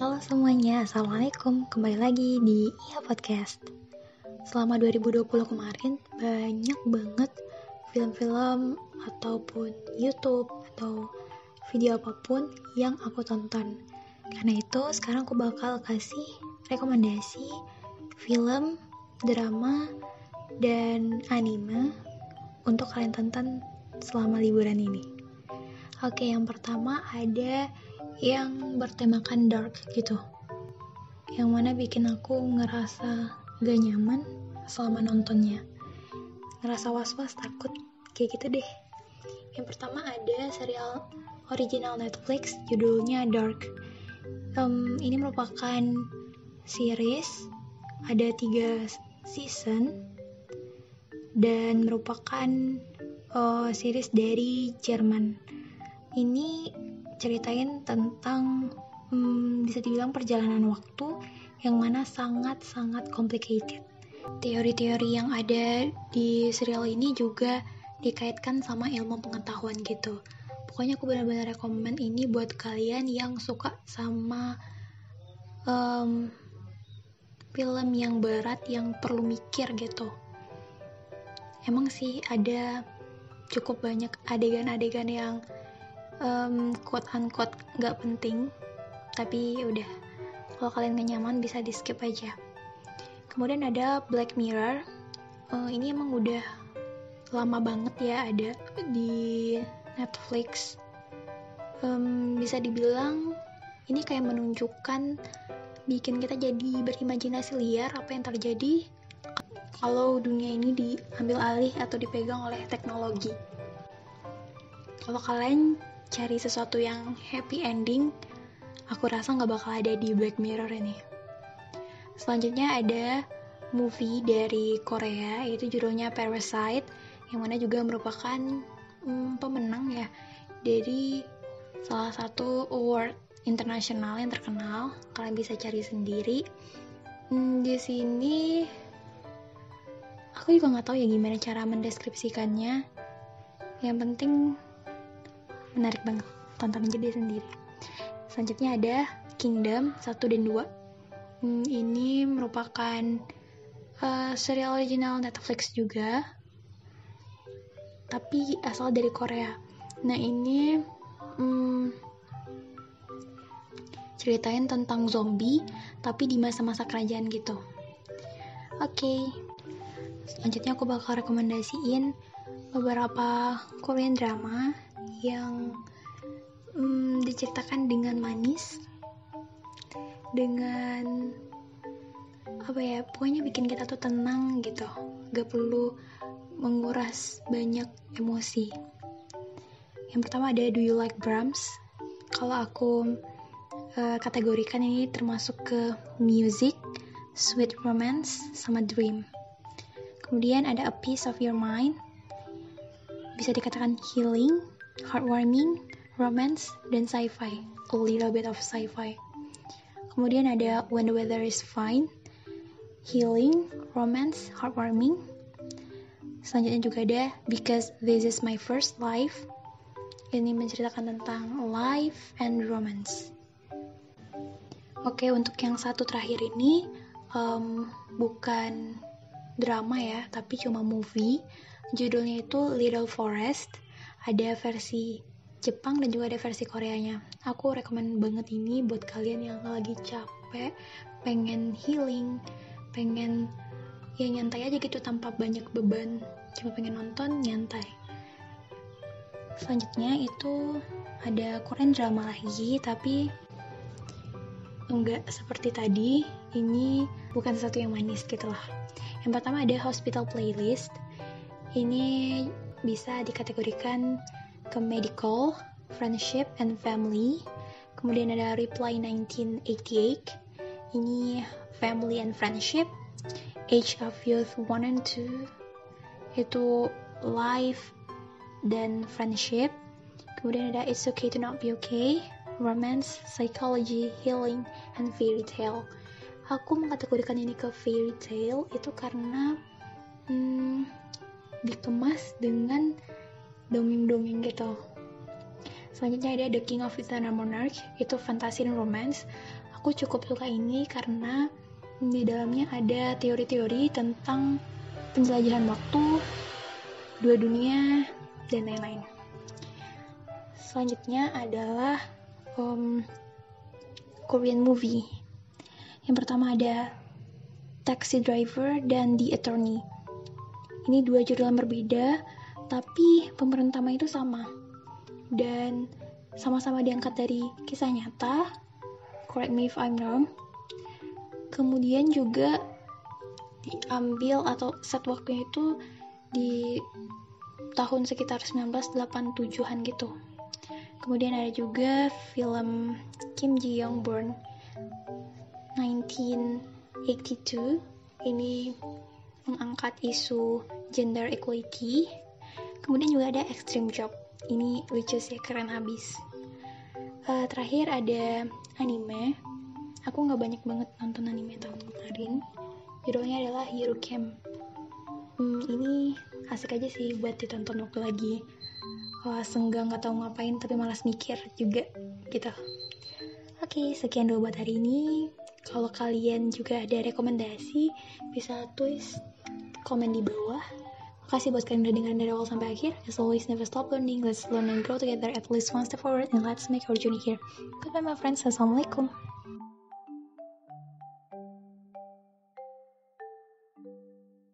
Halo semuanya, Assalamualaikum. Kembali lagi di Iya Podcast. Selama 2020 kemarin Banyak banget film-film Ataupun Youtube Atau video apa pun yang aku tonton. Karena itu sekarang aku bakal kasih rekomendasi Film, drama, dan anime Untuk kalian tonton selama liburan ini. Oke, yang pertama ada yang bertemakan dark gitu. Yang mana bikin aku ngerasa gak nyaman selama nontonnya. Ngerasa was-was takut kayak gitu deh. Yang pertama ada serial original Netflix judulnya Dark. Um, ini merupakan series ada tiga season dan merupakan uh, series dari Jerman. Ini ceritain tentang hmm, bisa dibilang perjalanan waktu yang mana sangat-sangat complicated. Teori-teori yang ada di serial ini juga dikaitkan sama ilmu pengetahuan gitu. Pokoknya aku benar-benar rekomen ini buat kalian yang suka sama um, film yang berat yang perlu mikir gitu. Emang sih ada cukup banyak adegan-adegan yang um, quote unquote nggak penting tapi ya udah kalau kalian gak nyaman bisa di skip aja. Kemudian ada Black Mirror. Uh, ini emang udah lama banget ya ada di Netflix. Um, bisa dibilang ini kayak menunjukkan bikin kita jadi berimajinasi liar apa yang terjadi kalau dunia ini diambil alih atau dipegang oleh teknologi. Kalau kalian cari sesuatu yang happy ending, aku rasa nggak bakal ada di Black Mirror ini. Selanjutnya ada movie dari Korea, yaitu judulnya Parasite, yang mana juga merupakan hmm, pemenang ya dari salah satu award internasional yang terkenal. Kalian bisa cari sendiri. Hmm, di sini aku juga nggak tahu ya gimana cara mendeskripsikannya. Yang penting menarik banget. Tonton aja dia sendiri. Selanjutnya ada Kingdom 1 dan 2 hmm, ini merupakan uh, serial original Netflix juga. Tapi asal dari Korea. Nah ini hmm, ceritain tentang zombie tapi di masa-masa kerajaan gitu. Oke. Okay. selanjutnya aku bakal rekomendasiin beberapa Korean drama yang hmm, diceritakan dengan manis dengan apa ya pokoknya bikin kita tuh tenang gitu. Gak perlu menguras banyak emosi. Yang pertama ada Do You Like Brahms? Kalau aku uh, kategorikan ini termasuk ke music sweet romance sama dream. Kemudian ada A Piece of Your Mind. Bisa dikatakan healing heartwarming, romance, dan sci-fi. A little bit of sci-fi. Kemudian ada When the Weather is Fine, healing, romance, heartwarming. Selanjutnya juga ada Because This Is My First Life. Ini menceritakan tentang life and romance. Oke, untuk yang satu terakhir ini um, bukan drama ya, tapi cuma movie. Judulnya itu Little Forest ada versi Jepang dan juga ada versi Koreanya. Aku rekomend banget ini buat kalian yang lagi capek, pengen healing, pengen ya nyantai aja gitu tanpa banyak beban, cuma pengen nonton nyantai. Selanjutnya itu ada Korean drama lagi, tapi enggak seperti tadi. Ini bukan sesuatu yang manis gitu lah. Yang pertama ada Hospital Playlist. Ini bisa dikategorikan ke medical, friendship, and family. Kemudian ada Reply 1988. Ini family and friendship. Age of Youth 1 and 2. Itu life dan friendship. Kemudian ada It's Okay to Not Be Okay. Romance, psychology, healing, and fairy tale. Aku mengkategorikan ini ke fairy tale itu karena hmm, dikemas dengan dongeng-dongeng gitu selanjutnya ada The King of Eternal Monarch itu fantasy dan romance aku cukup suka ini karena di dalamnya ada teori-teori tentang penjelajahan waktu, dua dunia, dan lain-lain. Selanjutnya adalah um, Korean movie. Yang pertama ada Taxi Driver dan The Attorney. Ini dua judul yang berbeda, tapi pemeran itu sama. Dan sama-sama diangkat dari kisah nyata. Correct me if I'm wrong kemudian juga diambil atau set waktunya itu di tahun sekitar 1987-an gitu. Kemudian ada juga film Kim Ji Young Born 1982. Ini mengangkat isu gender equality. Kemudian juga ada Extreme Job. Ini lucu sih, keren habis. Uh, terakhir ada anime aku nggak banyak banget nonton anime tahun kemarin judulnya adalah Hero Camp hmm, ini asik aja sih buat ditonton waktu lagi Wah, senggang nggak tahu ngapain tapi malas mikir juga gitu oke sekian dulu buat hari ini kalau kalian juga ada rekomendasi bisa tulis komen di bawah Makasih buat kalian udah dengerin dari awal sampai akhir. As always, never stop learning. Let's learn and grow together at least one step forward and let's make our journey here. Goodbye my friends. Assalamualaikum.